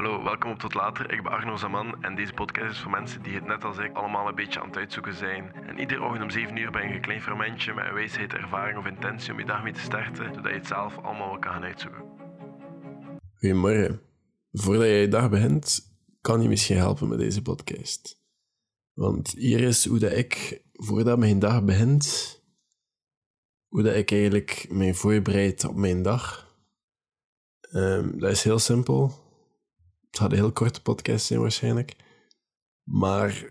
Hallo, welkom op Tot Later. Ik ben Arno Zaman en deze podcast is voor mensen die het net als ik allemaal een beetje aan het uitzoeken zijn. En iedere ochtend om 7 uur ben je een klein fermentje met een wijsheid, ervaring of intentie om je dag mee te starten, zodat je het zelf allemaal wel kan gaan uitzoeken. Goedemorgen. Voordat je je dag begint, kan je misschien helpen met deze podcast. Want hier is hoe dat ik, voordat mijn dag begint, hoe dat ik eigenlijk mij voorbereid op mijn dag. Ehm, dat is heel simpel. Het gaat een heel korte podcast zijn waarschijnlijk. Maar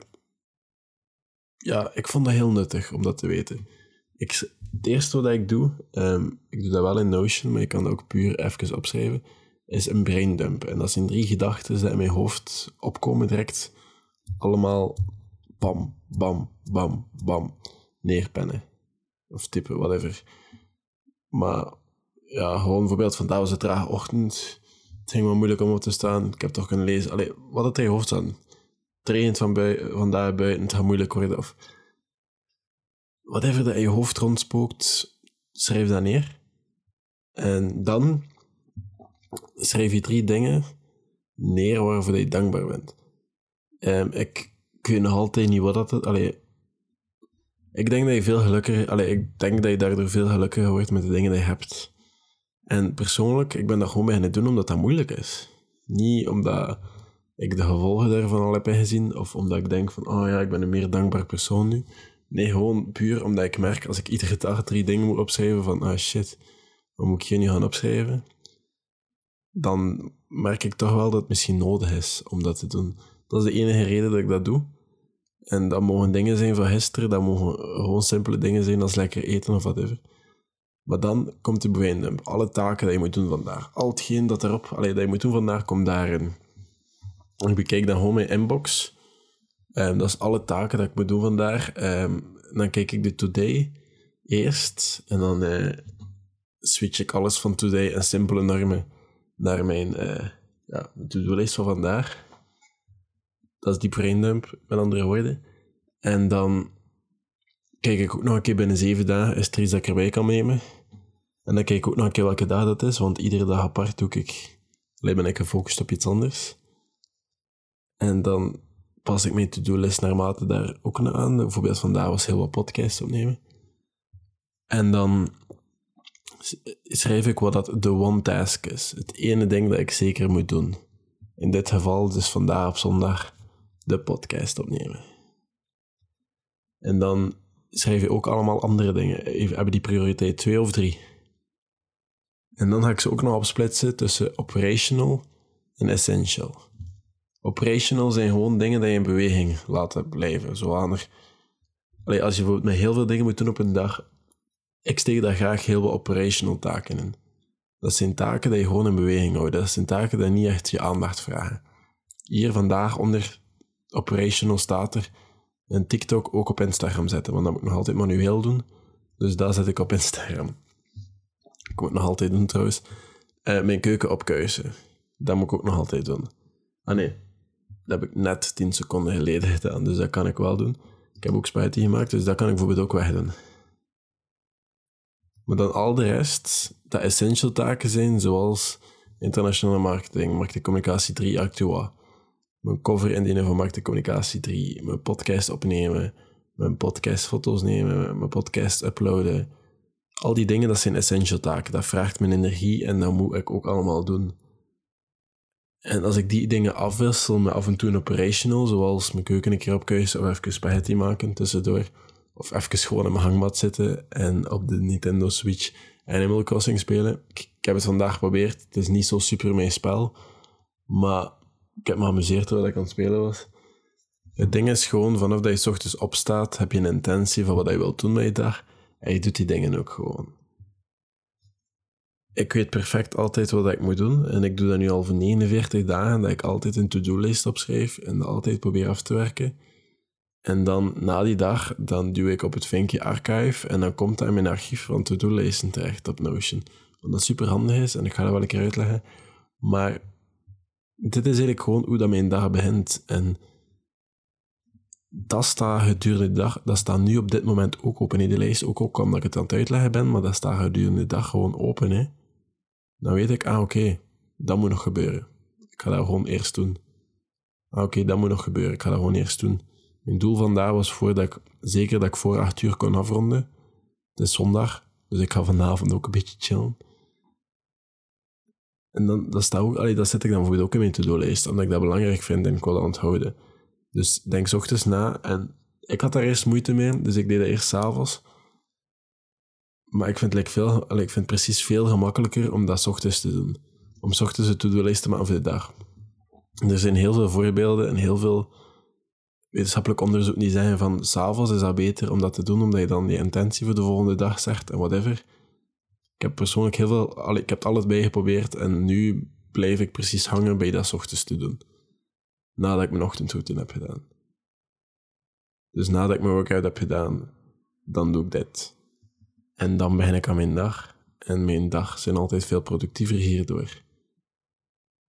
ja, ik vond dat heel nuttig om dat te weten. Ik, het eerste wat ik doe, ehm, ik doe dat wel in Notion, maar ik kan dat ook puur even opschrijven, is een braindump. En dat zijn drie gedachten die in mijn hoofd opkomen direct. Allemaal bam, bam, bam, bam, neerpennen. Of typen, whatever. Maar ja, gewoon bijvoorbeeld vandaag was het trage ochtend. Het ging wel moeilijk om op te staan. Ik heb toch kunnen lezen. Allee, wat het in je hoofd staan. Trainend van bui vandaag buiten, het gaat moeilijk worden. Of whatever dat in je hoofd rondspookt, schrijf dat neer. En dan schrijf je drie dingen neer waarvoor je dankbaar bent. Ik, ik weet nog altijd niet wat dat is. Allee, ik denk dat je veel gelukkiger... Allee, ik denk dat je daardoor veel gelukkiger wordt met de dingen die je hebt. En persoonlijk, ik ben dat gewoon beginnen doen omdat dat moeilijk is. Niet omdat ik de gevolgen daarvan al heb ingezien, of omdat ik denk van, oh ja, ik ben een meer dankbaar persoon nu. Nee, gewoon puur omdat ik merk, als ik iedere dag drie dingen moet opschrijven van, ah shit, wat moet ik hier nu gaan opschrijven? Dan merk ik toch wel dat het misschien nodig is om dat te doen. Dat is de enige reden dat ik dat doe. En dat mogen dingen zijn van gisteren, dat mogen gewoon simpele dingen zijn als lekker eten of whatever. Maar dan komt de braindump. Alle taken die je moet doen vandaag. Al hetgeen dat erop, allee, dat je moet doen vandaag, komt daarin. Ik bekijk dan gewoon mijn inbox. Um, dat is alle taken dat ik moet doen vandaag. Um, dan kijk ik de today eerst. En dan uh, switch ik alles van today en simpele normen naar mijn uh, ja, to-do-list van vandaag. Dat is die braindump, met andere woorden. En dan kijk ik ook nog een keer binnen zeven dagen, is er iets dat ik erbij kan nemen. En dan kijk ik ook nog een keer welke dag dat is, want iedere dag apart doe ik, ben ik gefocust op iets anders. En dan pas ik mijn to-do-list naarmate daar ook naar aan. Bijvoorbeeld vandaag was heel wat podcasts opnemen. En dan schrijf ik wat dat de one task is. Het ene ding dat ik zeker moet doen. In dit geval dus vandaag op zondag de podcast opnemen. En dan schrijf je ook allemaal andere dingen. Hebben die prioriteit twee of drie? En dan ga ik ze ook nog opsplitsen tussen operational en essential. Operational zijn gewoon dingen die je in beweging laten blijven. Zoals Allee, als je bijvoorbeeld met heel veel dingen moet doen op een dag, ik steek daar graag heel veel operational taken in. Dat zijn taken die je gewoon in beweging houdt. Dat zijn taken die niet echt je aandacht vragen. Hier vandaag onder operational staat er een TikTok ook op Instagram zetten, want dat moet ik nog altijd manueel doen. Dus dat zet ik op Instagram. Ik moet nog altijd doen trouwens. Uh, mijn keuken opkuisen. Dat moet ik ook nog altijd doen. Ah nee, dat heb ik net 10 seconden geleden gedaan, dus dat kan ik wel doen. Ik heb ook spaghetti gemaakt, dus dat kan ik bijvoorbeeld ook wegdoen. Maar dan al de rest, dat essential taken zijn, zoals internationale marketing, marketingcommunicatie 3, Actua, mijn cover indienen van marketingcommunicatie 3, mijn podcast opnemen, mijn podcast foto's nemen, mijn podcast uploaden, al die dingen, dat zijn essential taken. Dat vraagt mijn energie en dat moet ik ook allemaal doen. En als ik die dingen afwissel met af en toe een operational, zoals mijn keuken een keer opkuisen of even spaghetti maken tussendoor, of even gewoon in mijn hangmat zitten en op de Nintendo Switch Animal Crossing spelen. Ik, heb het vandaag geprobeerd. Het is niet zo super mijn spel, maar ik heb me amuseerd terwijl ik aan het spelen was. Het ding is gewoon, vanaf dat je s ochtends opstaat, heb je een intentie van wat je wilt doen met je dag. En je doet die dingen ook gewoon. Ik weet perfect altijd wat ik moet doen. En ik doe dat nu al voor 49 dagen, dat ik altijd een to-do-list opschrijf en dat altijd probeer af te werken. En dan, na die dag, dan duw ik op het vinkje archive en dan komt in mijn archief van to-do-listen terecht op Notion. Wat dat super handig is en ik ga dat wel een keer uitleggen. Maar dit is eigenlijk gewoon hoe dat mijn dag begint. En dat staat gedurende de dag, dat staat nu op dit moment ook open in de lijst. Ook, ook omdat ik het aan het uitleggen ben, maar dat staat gedurende de dag gewoon open. Hè. Dan weet ik, ah oké, dat moet nog gebeuren. Ik ga dat gewoon eerst doen. Ah, Oké, dat moet nog gebeuren. Ik ga dat gewoon eerst doen. Mijn doel vandaag was voordat ik, zeker dat ik voor acht uur kon afronden. Het is zondag, dus ik ga vanavond ook een beetje chillen. En dan, dat, staat ook, allee, dat zet ik dan bijvoorbeeld ook in mijn to-do-lijst, omdat ik dat belangrijk vind en ik wil dat onthouden. Dus denk 's ochtends na en ik had daar eerst moeite mee, dus ik deed dat eerst s'avonds. Maar ik vind, het veel, ik vind het precies veel gemakkelijker om dat 's ochtends te doen. Om 's ochtends een to-do-lijst te maken voor de dag. Er zijn heel veel voorbeelden en heel veel wetenschappelijk onderzoek die zeggen van s'avonds is dat beter om dat te doen, omdat je dan je intentie voor de volgende dag zegt en whatever. Ik heb persoonlijk heel veel, ik heb alles bijgeprobeerd en nu blijf ik precies hangen bij dat 's ochtends te doen. Nadat ik mijn ochtendroutine heb gedaan. Dus nadat ik mijn workout heb gedaan, dan doe ik dit. En dan begin ik aan mijn dag. En mijn dag zijn altijd veel productiever hierdoor.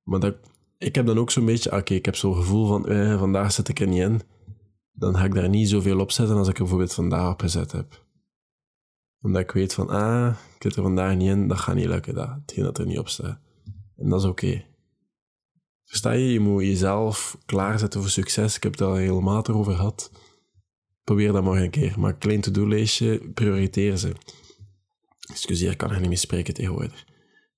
Maar dat, ik heb dan ook zo'n beetje, oké, ik heb zo'n gevoel van, eh, vandaag zit ik er niet in. Dan ga ik daar niet zoveel op zetten als ik er bijvoorbeeld vandaag op gezet heb. Omdat ik weet van, ah, ik zit er vandaag niet in, dat gaat niet lukken, dat, hetgeen dat er niet op staat. En dat is oké. Versta je? Je moet jezelf klaarzetten voor succes. Ik heb het al helemaal erover gehad. Probeer dat maar een keer. Een klein to-do-lijstje, prioriteer ze. Excuseer, ik kan er niet meer spreken tegenwoordig.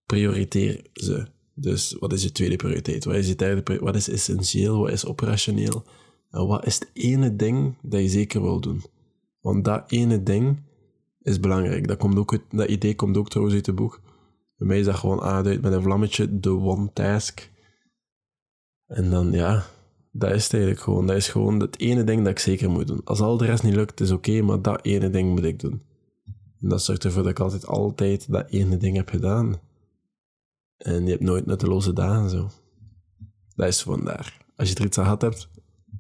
Prioriteer ze. Dus wat is je tweede prioriteit? Wat is je derde Wat is essentieel? Wat is operationeel? En wat is het ene ding dat je zeker wil doen? Want dat ene ding is belangrijk. Dat, komt ook dat idee komt ook trouwens uit het boek. Bij mij is dat gewoon aangeduid met een vlammetje, de one task. En dan, ja, dat is eigenlijk gewoon. Dat is gewoon het ene ding dat ik zeker moet doen. Als al de rest niet lukt, is oké, maar dat ene ding moet ik doen. En dat zorgt ervoor dat ik altijd, altijd dat ene ding heb gedaan. En je hebt nooit nutteloze dagen zo. Dat is vandaar. Als je er iets aan gehad hebt,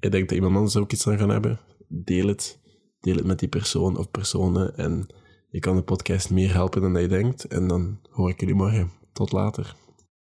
ik denk dat iemand anders er ook iets aan gaan hebben, deel het. Deel het met die persoon of personen. En je kan de podcast meer helpen dan je denkt. En dan hoor ik jullie morgen. Tot later.